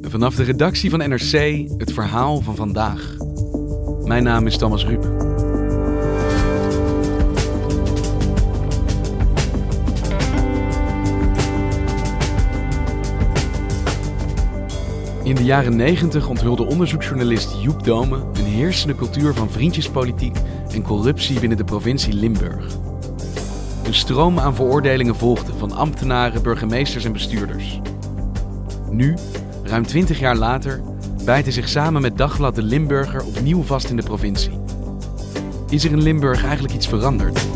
Vanaf de redactie van NRC het verhaal van vandaag. Mijn naam is Thomas Ruip. In de jaren 90 onthulde onderzoeksjournalist Joep Dome een heersende cultuur van vriendjespolitiek en corruptie binnen de provincie Limburg. Een stroom aan veroordelingen volgde van ambtenaren, burgemeesters en bestuurders. Nu, ruim 20 jaar later, bijt hij zich samen met Dagblad de Limburger opnieuw vast in de provincie. Is er in Limburg eigenlijk iets veranderd?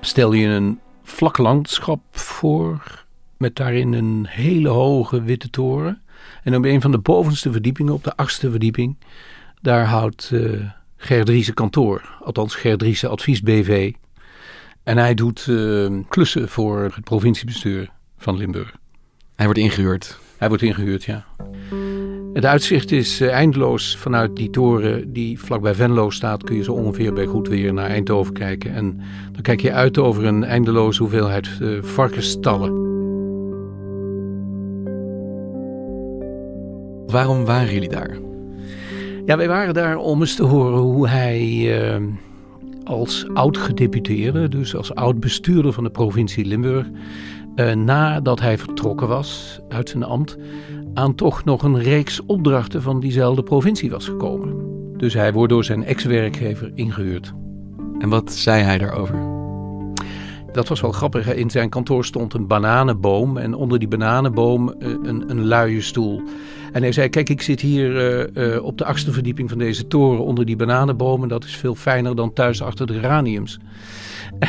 Stel je een vlak landschap voor met daarin een hele hoge witte toren. En op een van de bovenste verdiepingen, op de achtste verdieping, daar houdt uh, Gerdriese kantoor. Althans Gerdriese Advies BV. En hij doet uh, klussen voor het provinciebestuur van Limburg. Hij wordt ingehuurd. Hij wordt ingehuurd, ja. Het uitzicht is uh, eindeloos vanuit die toren die vlakbij Venlo staat. Kun je zo ongeveer bij goed weer naar Eindhoven kijken. En dan kijk je uit over een eindeloze hoeveelheid uh, varkensstallen. Waarom waren jullie daar? Ja, wij waren daar om eens te horen hoe hij uh, als oud-gedeputeerde, dus als oud-bestuurder van de provincie Limburg, uh, nadat hij vertrokken was uit zijn ambt, aan toch nog een reeks opdrachten van diezelfde provincie was gekomen. Dus hij wordt door zijn ex-werkgever ingehuurd. En wat zei hij daarover? Dat was wel grappig. In zijn kantoor stond een bananenboom en onder die bananenboom een, een luie stoel. En hij zei, kijk, ik zit hier uh, uh, op de achtste verdieping van deze toren onder die bananenbomen. Dat is veel fijner dan thuis achter de geraniums.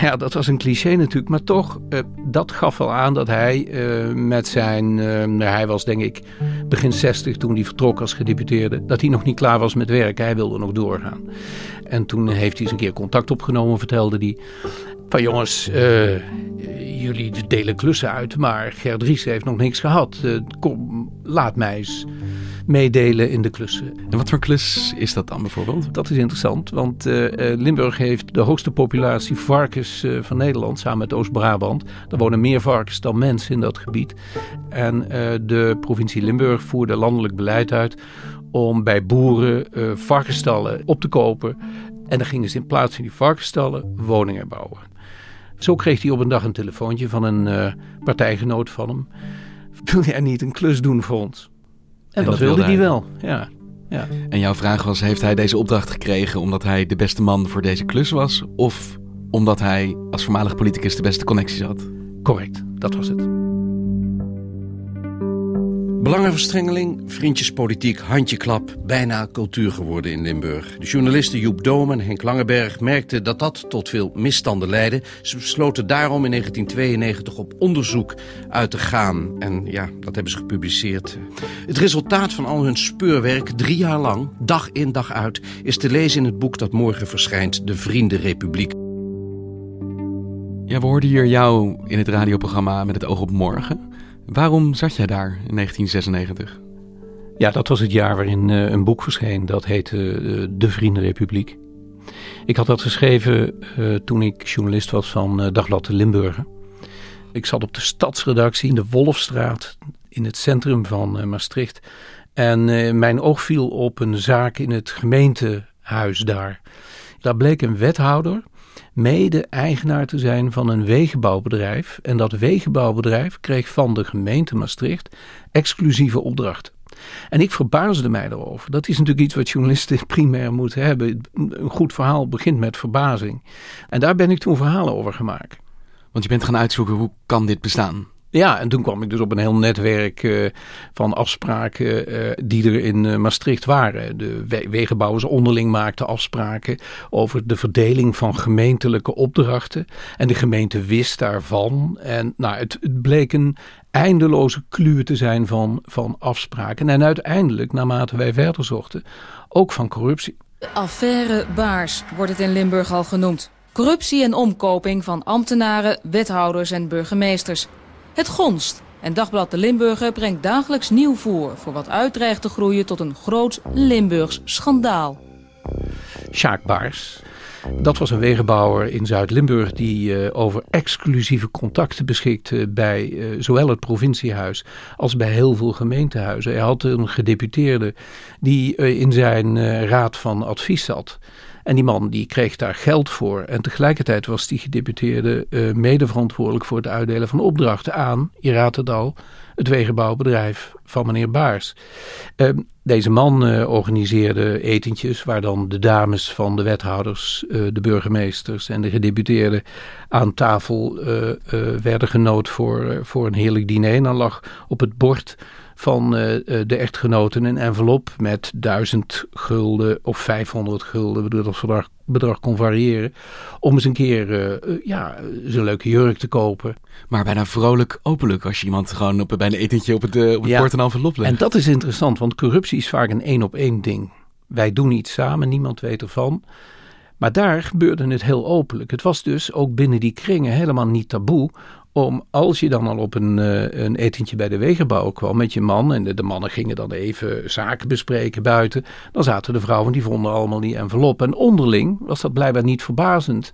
Ja, dat was een cliché natuurlijk, maar toch, dat gaf wel aan dat hij met zijn, uh, hij was denk ik begin 60 toen hij vertrok als gedeputeerde, dat hij nog niet klaar was met werken, hij wilde nog doorgaan. En toen heeft hij eens een keer contact opgenomen, vertelde hij, van jongens, jullie delen klussen uit, maar Gerdries heeft nog niks gehad. kom, laat mij eens meedelen in de klussen. En wat voor klus is dat dan bijvoorbeeld? Dat is interessant, want uh, Limburg heeft de hoogste populatie varkens uh, van Nederland, samen met Oost-Brabant. Er wonen meer varkens dan mensen in dat gebied. En uh, de provincie Limburg voerde landelijk beleid uit om bij boeren varkensstallen op te kopen. En dan gingen ze in plaats van die varkensstallen woningen bouwen. Zo kreeg hij op een dag een telefoontje van een partijgenoot van hem. Wil jij niet een klus doen voor ons? En, en dat, dat wilde hij wel, ja. ja. En jouw vraag was, heeft hij deze opdracht gekregen omdat hij de beste man voor deze klus was? Of omdat hij als voormalig politicus de beste connecties had? Correct, dat was het. Belangenverstrengeling, vriendjespolitiek, handjeklap, bijna cultuur geworden in Limburg. De journalisten Joep Doom en Henk Langeberg merkten dat dat tot veel misstanden leidde. Ze besloten daarom in 1992 op onderzoek uit te gaan. En ja, dat hebben ze gepubliceerd. Het resultaat van al hun speurwerk, drie jaar lang, dag in dag uit, is te lezen in het boek dat morgen verschijnt, De Vriendenrepubliek. Ja, we hoorden hier jou in het radioprogramma Met het oog op morgen. Waarom zat jij daar in 1996? Ja, dat was het jaar waarin uh, een boek verscheen. Dat heette uh, De Vriendenrepubliek. Ik had dat geschreven uh, toen ik journalist was van Dagblad de Limburger. Ik zat op de stadsredactie in de Wolfstraat in het centrum van Maastricht. En mijn oog viel op een zaak in het gemeentehuis daar. Daar bleek een wethouder mede-eigenaar te zijn van een wegenbouwbedrijf. En dat wegenbouwbedrijf kreeg van de gemeente Maastricht exclusieve opdrachten. En ik verbaasde mij erover. Dat is natuurlijk iets wat journalisten primair moeten hebben. Een goed verhaal begint met verbazing. En daar ben ik toen verhalen over gemaakt. Want je bent gaan uitzoeken hoe kan dit bestaan? Ja, en toen kwam ik dus op een heel netwerk uh, van afspraken uh, die er in uh, Maastricht waren. De we wegenbouwers onderling maakten afspraken over de verdeling van gemeentelijke opdrachten. En de gemeente wist daarvan. En nou, het, het bleek een eindeloze kluur te zijn van, van afspraken. En uiteindelijk, naarmate wij verder zochten, ook van corruptie. Affaire Baars wordt het in Limburg al genoemd. Corruptie en omkoping van ambtenaren, wethouders en burgemeesters. Het gonst. En Dagblad de Limburger brengt dagelijks nieuw voor... voor wat uitdreigt te groeien tot een groot Limburgs schandaal. Sjaak Baars, dat was een wegenbouwer in Zuid-Limburg die uh, over exclusieve contacten beschikte bij uh, zowel het provinciehuis als bij heel veel gemeentehuizen. Hij had een gedeputeerde die in zijn raad van advies zat. En die man die kreeg daar geld voor. En tegelijkertijd was die gedeputeerde uh, medeverantwoordelijk voor het uitdelen van opdrachten aan, je raadt het al, het wegenbouwbedrijf van meneer Baars. Uh, deze man uh, organiseerde etentjes waar dan de dames van de wethouders, de burgemeesters en de gedeputeerden aan tafel werden genood voor, voor een heerlijk diner. Dan lag op het bord van uh, de echtgenoten een envelop met 1000 gulden of 500 gulden, dat bedrag, bedrag kon variëren, om eens een keer uh, ja, zijn leuke jurk te kopen. Maar bijna vrolijk openlijk als je iemand gewoon op, bij een etentje op het, op het ja, bord een envelop legt. En dat is interessant, want corruptie is vaak een één op één ding. Wij doen iets samen, niemand weet ervan. Maar daar gebeurde het heel openlijk. Het was dus ook binnen die kringen helemaal niet taboe om als je dan al op een, uh, een etentje bij de wegenbouw kwam met je man en de, de, mannen gingen dan even zaken bespreken buiten, dan zaten de vrouwen die vonden allemaal die envelop. En onderling was dat blijkbaar niet verbazend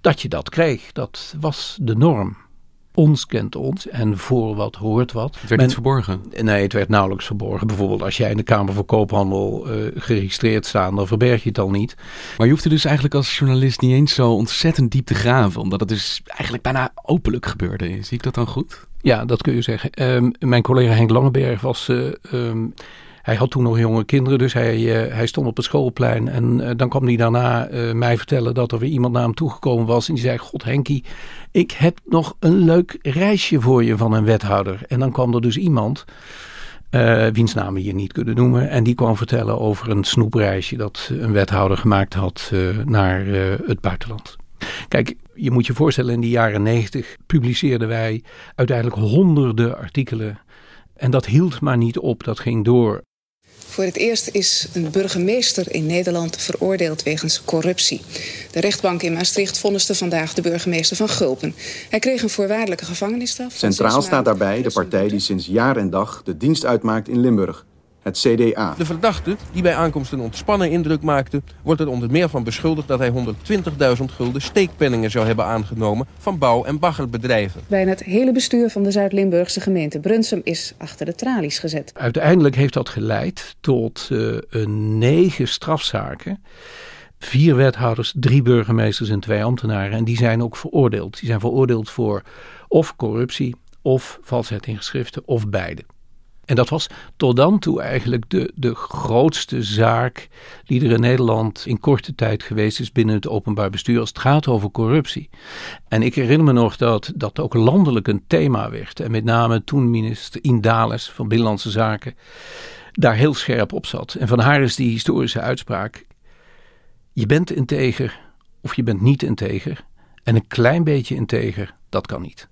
dat je dat kreeg. Dat was de norm ons kent ons en voor wat hoort wat. Het werd Men, niet verborgen? Nee, het werd nauwelijks verborgen. Bijvoorbeeld als jij in de Kamer van Koophandel uh, geregistreerd staat, dan verberg je het al niet. Maar je hoeft er dus eigenlijk als journalist niet eens zo ontzettend diep te graven, omdat het dus eigenlijk bijna openlijk gebeurde. Zie ik dat dan goed? Ja, dat kun je zeggen. Um, mijn collega Henk Langeberg was... Uh, um, hij had toen nog jonge kinderen, dus hij, uh, hij stond op het schoolplein. En uh, dan kwam hij daarna uh, mij vertellen dat er weer iemand naar hem toegekomen was. En die zei, god Henkie, ik heb nog een leuk reisje voor je van een wethouder. En dan kwam er dus iemand, wiens naam we hier niet kunnen noemen. En die kwam vertellen over een snoepreisje dat een wethouder gemaakt had naar het buitenland. Kijk, je moet je voorstellen, in de jaren negentig publiceerden wij uiteindelijk honderden artikelen. En dat hield maar niet op, dat ging door. Voor het eerst is een burgemeester in Nederland veroordeeld wegens corruptie. De rechtbank in Maastricht vonniste vandaag de burgemeester van Gulpen. Hij kreeg een voorwaardelijke gevangenisstraf. Centraal staat daarbij de partij die sinds jaar en dag de dienst uitmaakt in Limburg het CDA. De verdachte, die bij aankomst een ontspannen indruk maakte... wordt er onder meer van beschuldigd dat hij 120.000 gulden steekpenningen zou hebben aangenomen... van bouw- en baggerbedrijven. Bijna het hele bestuur van de Zuid-Limburgse gemeente Brunsum is achter de tralies gezet. Uiteindelijk heeft dat geleid tot uh, een negen strafzaken... Vier wethouders, drie burgemeesters en twee ambtenaren. En die zijn ook veroordeeld. Die zijn veroordeeld voor of corruptie, of valsheid in geschriften, of beide. En dat was tot dan toe eigenlijk de, de grootste zaak die er in Nederland in korte tijd geweest is binnen het openbaar bestuur als het gaat over corruptie. En ik herinner me nog dat dat ook landelijk een thema werd. En met name toen minister Indales van Binnenlandse Zaken daar heel scherp op zat. En van haar is die historische uitspraak: je bent integer of je bent niet integer. En een klein beetje integer, dat kan niet.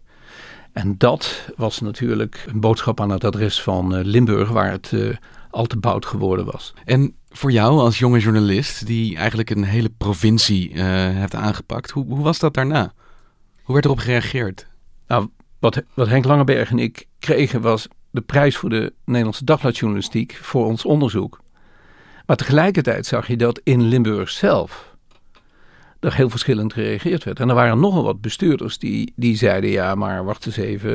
En dat was natuurlijk een boodschap aan het adres van uh, Limburg, waar het uh, al te boud geworden was. En voor jou als jonge journalist, die eigenlijk een hele provincie uh, hebt aangepakt, hoe, hoe, was dat daarna? Hoe werd erop gereageerd? Nou, wat, wat Henk Langeberg en ik kregen was de prijs voor de Nederlandse dagbladjournalistiek voor ons onderzoek. Maar tegelijkertijd zag je dat in Limburg zelf er heel verschillend gereageerd werd. En er waren nogal wat bestuurders die, die zeiden: ja, maar wacht eens even,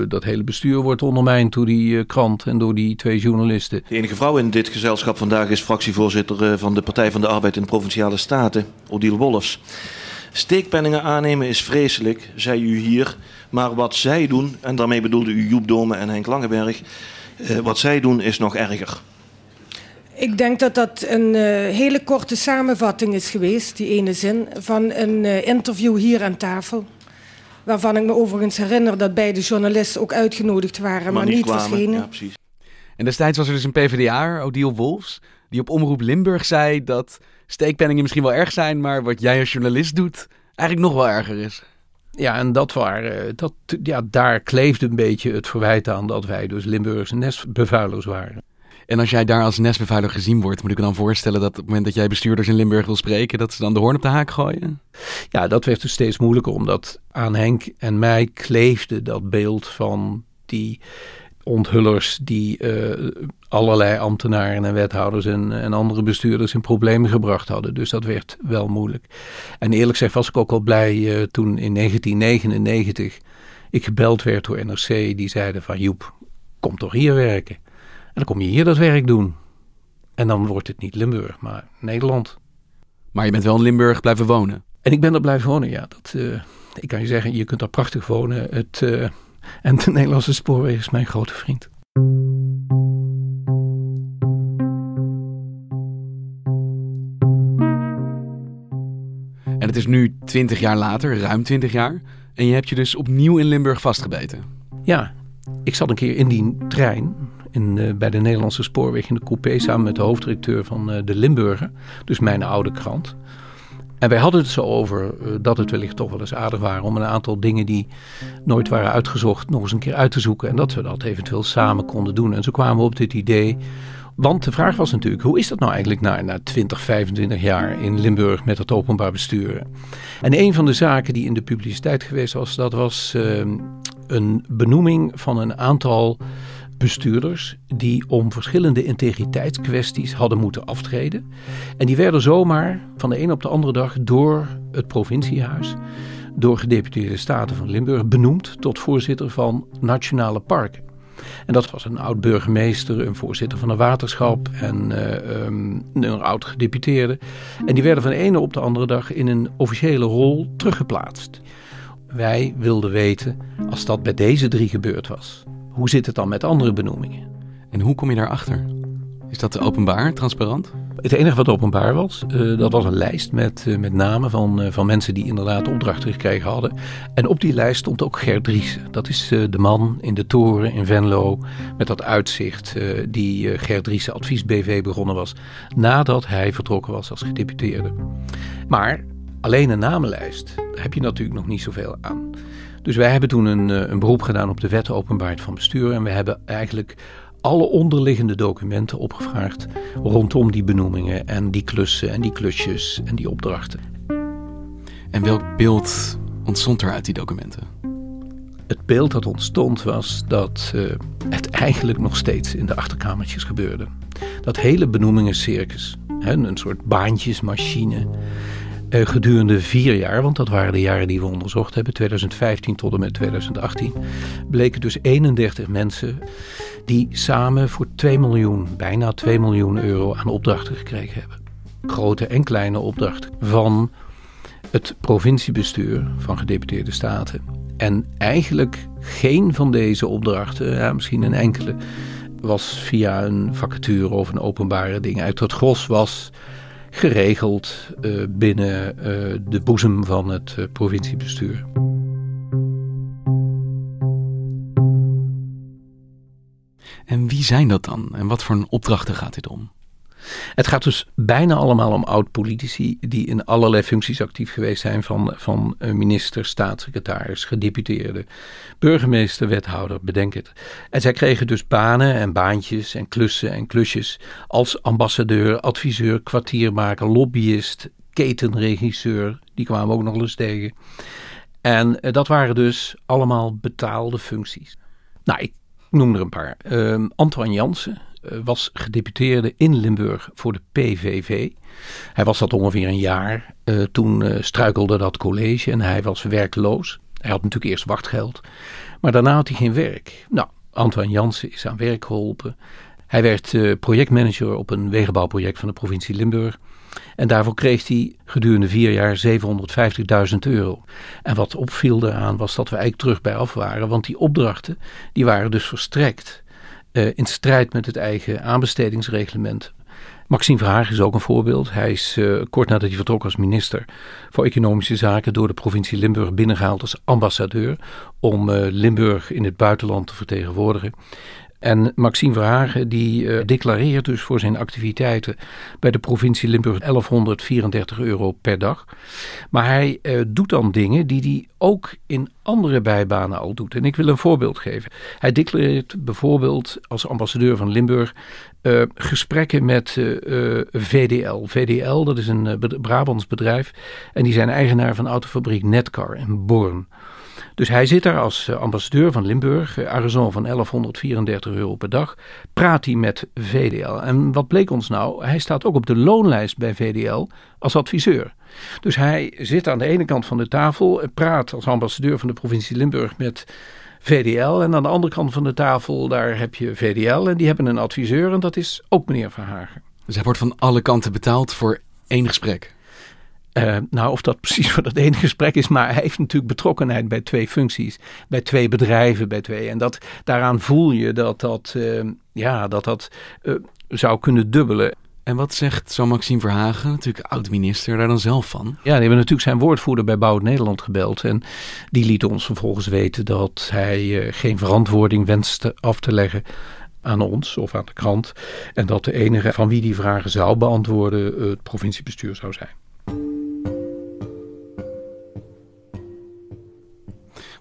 uh, dat hele bestuur wordt ondermijnd door die uh, krant en door die twee journalisten. De enige vrouw in dit gezelschap vandaag is fractievoorzitter uh, van de Partij van de Arbeid in de Provinciale Staten, Odile Wolfs. Steekpenningen aannemen is vreselijk, zei u hier. Maar wat zij doen, en daarmee bedoelde u Joep Dome en Henk Langeberg... Wat zij doen is nog erger. Ik denk dat dat een uh, hele korte samenvatting is geweest, die ene zin, van een uh, interview hier aan tafel. Waarvan ik me overigens herinner dat beide journalisten ook uitgenodigd waren, maar, maar niet, niet verschenen. Ja, precies. En destijds was er dus een PvdA, Odile Wolfs, die op Omroep Limburg zei dat steekpenningen misschien wel erg zijn, maar wat jij als journalist doet eigenlijk nog wel erger is. Ja, en dat waren, dat, ja, daar kleefde een beetje het verwijt aan dat wij dus Limburgse nestbevuilers waren. En als jij daar als nestbevuiler gezien wordt, moet ik me dan voorstellen dat op het moment dat jij bestuurders in Limburg wil spreken, dat ze dan de hoorn op de haak gooien? Ja, dat werd dus steeds moeilijker, omdat aan Henk en mij kleefde dat beeld van die onthullers die uh, allerlei ambtenaren en wethouders en, andere bestuurders in problemen gebracht hadden. Dus dat werd wel moeilijk. En eerlijk gezegd was ik ook al blij uh, toen in 1999 ik gebeld werd door NRC. Die zeiden van Joep, kom toch hier werken. En dan kom je hier dat werk doen. En dan wordt het niet Limburg, maar Nederland. Maar je bent wel in Limburg blijven wonen? En ik ben er blijven wonen, ja. Dat, uh, ik kan je zeggen, je kunt daar prachtig wonen. Het, uh, en de Nederlandse spoorweg is mijn grote vriend. En het is nu 20 jaar later, ruim 20 jaar. En je hebt je dus opnieuw in Limburg vastgebeten. Ja, ik zat een keer in die trein in, uh, bij de Nederlandse Spoorweg in de coupé samen met de hoofddirecteur van uh, de Limburger, dus mijn oude krant. En wij hadden het zo over uh, dat het wellicht toch wel eens aardig waren om een aantal dingen die nooit waren uitgezocht nog eens een keer uit te zoeken. En dat we dat eventueel samen konden doen. En zo kwamen we op dit idee. Want de vraag was natuurlijk, hoe is dat nou eigenlijk na, na 20, 25 jaar in Limburg met het openbaar bestuur? En een van de zaken die in de publiciteit geweest was, dat was uh, een benoeming van een aantal bestuurders die om verschillende integriteitskwesties hadden moeten aftreden. En die werden zomaar van de een op de andere dag door het provinciehuis, door gedeputeerde staten van Limburg, benoemd tot voorzitter van nationale parken. En dat was een oud burgemeester, een voorzitter van een waterschap en uh, um, een oud gedeputeerde. En die werden van de ene op de andere dag in een officiële rol teruggeplaatst. Wij wilden weten, als dat bij deze drie gebeurd was, hoe zit het dan met andere benoemingen? En hoe kom je daarachter? Is dat openbaar, transparant? Het enige wat openbaar was, uh, dat was een lijst met, uh, met namen van, uh, van mensen die inderdaad opdrachten gekregen hadden. En op die lijst stond ook Gert Driessen. Dat is de man in de toren in Venlo met dat uitzicht die Gert Driessen Advies BV begonnen was nadat hij vertrokken was als gedeputeerde. Maar alleen een namenlijst, daar heb je natuurlijk nog niet zoveel aan. Dus wij hebben toen een, een beroep gedaan op de wet openbaarheid van bestuur. En we hebben eigenlijk alle onderliggende documenten opgevraagd rondom die benoemingen en die klussen en die klusjes en die opdrachten. En welk beeld ontstond er uit die documenten? Het beeld dat ontstond was dat uh, het eigenlijk nog steeds in de achterkamertjes gebeurde. Dat hele benoemingencircus, hè, een soort baantjesmachine, gedurende vier jaar, want dat waren de jaren die we onderzocht hebben, 2015 tot en met 2018, bleken dus 31 mensen die samen voor 2 miljoen, bijna 2 miljoen euro aan opdrachten gekregen hebben. Grote en kleine opdrachten van het provinciebestuur van gedeputeerde staten. En eigenlijk geen van deze opdrachten, ja, misschien een enkele, was via een vacature of een openbare ding uit. Het gros was geregeld uh, binnen uh, de boezem van het uh, provinciebestuur. En wie zijn dat dan? En wat voor een opdrachten gaat dit om? Het gaat dus bijna allemaal om oud-politici die in allerlei functies actief geweest zijn: van, van minister, staatssecretaris, gedeputeerde, burgemeester, wethouder, bedenk het. En zij kregen dus banen en baantjes en klussen en klusjes als ambassadeur, adviseur, kwartiermaker, lobbyist, ketenregisseur. Die kwamen ook nog eens tegen. En eh, dat waren dus allemaal betaalde functies. Nou, ik noem er een paar. Uh, Antoine Jansen was gedeputeerde in Limburg voor de PVV. Hij was dat ongeveer een jaar. Uh, toen uh, struikelde dat college en hij was werkloos. Hij had natuurlijk eerst wachtgeld, maar daarna had hij geen werk. Nou, Antoine Jansen is aan werk geholpen. Hij werd projectmanager op een wegenbouwproject van de provincie Limburg. En daarvoor kreeg hij gedurende vier jaar 750.000 euro. En wat opviel daaraan was dat we eigenlijk terug bij af waren. Want die opdrachten die waren dus verstrekt uh, in strijd met het eigen aanbestedingsreglement. Maxime Verhagen is ook een voorbeeld. Hij is uh, kort nadat hij vertrok als minister voor Economische Zaken door de provincie Limburg binnengehaald als ambassadeur om uh, Limburg in het buitenland te vertegenwoordigen. En Maxime Verhagen die uh, declareert dus voor zijn activiteiten bij de provincie Limburg 1134 euro per dag. Maar hij uh, doet dan dingen die hij ook in andere bijbanen al doet. En ik wil een voorbeeld geven. Hij declareert bijvoorbeeld als ambassadeur van Limburg uh, gesprekken met VDL. VDL, dat is een Brabants bedrijf. En die zijn eigenaar van autofabriek Netcar in Born. Dus hij zit daar als eh, ambassadeur van Limburg, uh, van 1134 euro per dag, praat hij met VDL. En wat bleek ons nou? Hij staat ook op de loonlijst bij VDL als adviseur. Dus hij zit aan de ene kant van de tafel, praat als ambassadeur van de provincie Limburg met VDL. En aan de andere kant van de tafel, daar heb je VDL en die hebben een adviseur en dat is ook meneer Verhagen. Dus hij wordt van alle kanten betaald voor één gesprek? Uh, nou, of dat precies voor dat ene gesprek is, maar hij heeft natuurlijk betrokkenheid bij twee functies, bij twee bedrijven, bij twee. En dat, daaraan voel je dat dat, uh, ja, dat, dat uh, zou kunnen dubbelen. En wat zegt zo Maxime Verhagen, natuurlijk oud-minister, daar dan zelf van? Ja, die hebben natuurlijk zijn woordvoerder bij Bouw Nederland gebeld. En die liet ons vervolgens weten dat hij geen verantwoording wenste af te leggen aan ons of aan de krant. En dat de enige van wie die vragen zou beantwoorden het provinciebestuur zou zijn.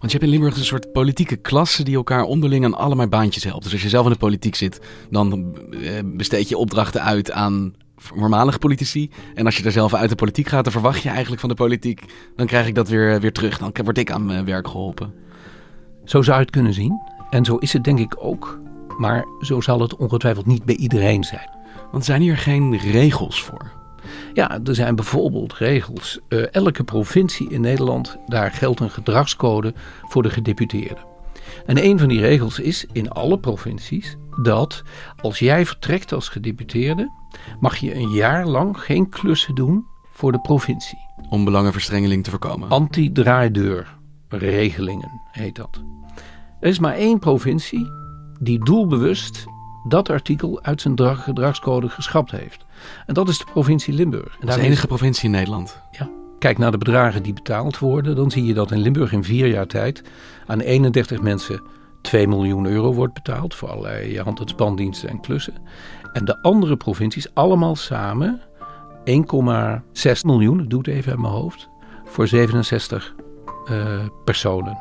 Want je hebt in Limburg een soort politieke klasse die elkaar onderling aan allemaal baantjes helpt. Dus als je zelf in de politiek zit, dan eh, besteed je opdrachten uit aan voormalige politici. En als je er zelf uit de politiek gaat, dan verwacht je eigenlijk van de politiek, dan krijg ik dat weer, weer terug. Dan word ik aan mijn werk geholpen. Zo zou je het kunnen zien. En zo is het denk ik ook. Maar zo zal het ongetwijfeld niet bij iedereen zijn. Want zijn hier geen regels voor? Ja, er zijn bijvoorbeeld regels. Uh, elke provincie in Nederland, daar geldt een gedragscode voor de gedeputeerden. En een van die regels is in alle provincies dat als jij vertrekt als gedeputeerde, mag je een jaar lang geen klussen doen voor de provincie. Om belangenverstrengeling te voorkomen. Anti-draaideurregelingen heet dat. Er is maar één provincie die doelbewust dat artikel uit zijn gedragscode geschrapt heeft. En dat is de provincie Limburg. dat is de enige provincie in Nederland. Ja. Kijk naar de bedragen die betaald worden. Dan zie je dat in Limburg in vier jaar tijd aan 31 mensen 2 miljoen euro wordt betaald. Voor allerlei hand- en spandiensten en klussen. En de andere provincies allemaal samen 1,6 miljoen, ik doe het even uit mijn hoofd, voor 67 uh, eh, personen.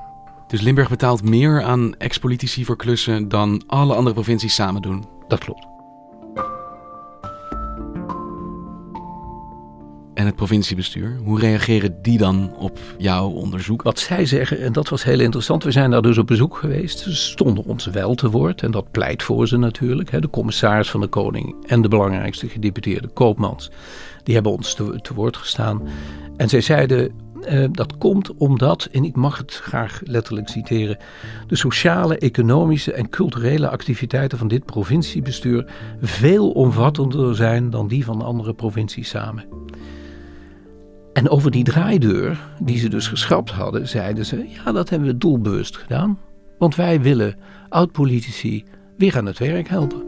Dus Limburg betaalt meer aan ex-politici voor klussen dan alle andere provincies samen doen? Dat klopt. en het provinciebestuur. Hoe reageren die dan op jouw onderzoek? Wat zij zeggen, en dat was heel interessant, we zijn daar dus op bezoek geweest. Ze stonden ons wel te woord en dat pleit voor ze natuurlijk. De commissaris van de Koning en de belangrijkste gedeputeerde Koopmans, die hebben ons te, te woord gestaan. En zij zeiden, uh, dat komt omdat, en ik mag het graag letterlijk citeren, de sociale, economische en culturele activiteiten van dit provinciebestuur veel omvattender zijn dan die van andere provincies samen. En over die draaideur, die ze dus geschrapt hadden, zeiden ze: ja, dat hebben we doelbewust gedaan. Want wij willen oud-politici weer aan het werk helpen.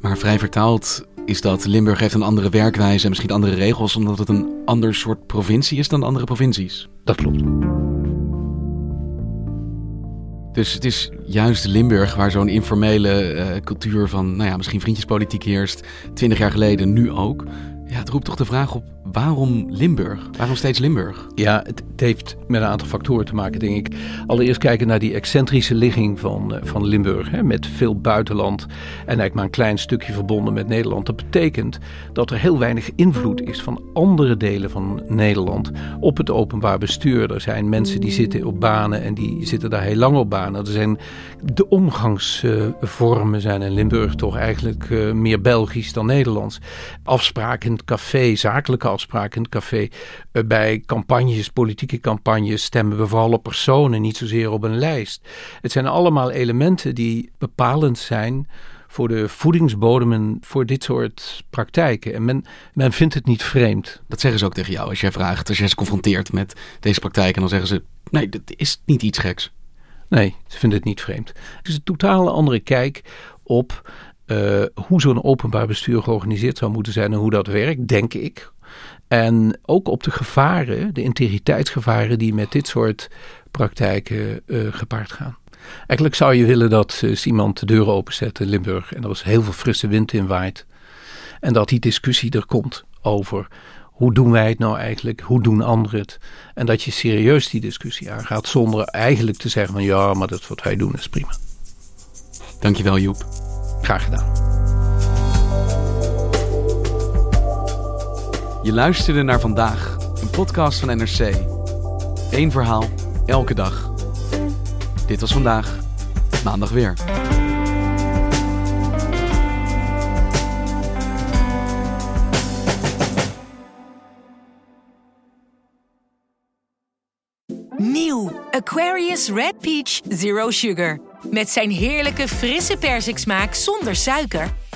Maar vrij vertaald is dat Limburg heeft een andere werkwijze en misschien andere regels, omdat het een ander soort provincie is dan andere provincies. Dat klopt. Dus het is juist Limburg waar zo'n informele uh, cultuur van, nou ja, misschien vriendjespolitiek heerst, twintig jaar geleden, nu ook. Ja, het roept toch de vraag op waarom Limburg? Waarom steeds Limburg? Ja, het, heeft met een aantal factoren te maken, denk ik. Allereerst kijken naar die excentrische ligging van, uh, van Limburg. Hè, met veel buitenland en eigenlijk maar een klein stukje verbonden met Nederland. Dat betekent dat er heel weinig invloed is van andere delen van Nederland op het openbaar bestuur. Er zijn mensen die zitten op banen en die zitten daar heel lang op banen. Er zijn de omgangsvormen zijn in Limburg toch eigenlijk uh, meer Belgisch dan Nederlands. Afspraken in het café, zakelijke in het café. Uh, bij campagnes, politieke campagnes, stemmen we vooral op personen, niet zozeer op een lijst. Het zijn allemaal elementen die bepalend zijn voor de voedingsbodemen voor dit soort praktijken. En men, men vindt het niet vreemd. Dat zeggen ze ook tegen jou als jij vraagt, als jij ze confronteert met deze praktijk. En dan zeggen ze, nee, dat is niet iets geks. Nee, ze vinden het niet vreemd. Het is een totaal andere kijk op uh, hoe zo'n openbaar bestuur georganiseerd zou moeten zijn en hoe dat werkt, denk ik. En ook op de gevaren, de integriteitsgevaren die met dit soort praktijken uh, gepaard gaan. Eigenlijk zou je willen dat uh, iemand de deuren openzet in Limburg en er was heel veel frisse wind in waait. En dat die discussie er komt over hoe doen wij het nou eigenlijk, hoe doen anderen het. En dat je serieus die discussie aangaat zonder eigenlijk te zeggen van ja, maar dat wat wij doen is prima. Dankjewel Joep. Graag gedaan. Je luisterde naar vandaag, een podcast van NRC. Eén verhaal, elke dag. Dit was vandaag, maandag weer. Nieuw Aquarius Red Peach Zero Sugar. Met zijn heerlijke frisse persiksmaak zonder suiker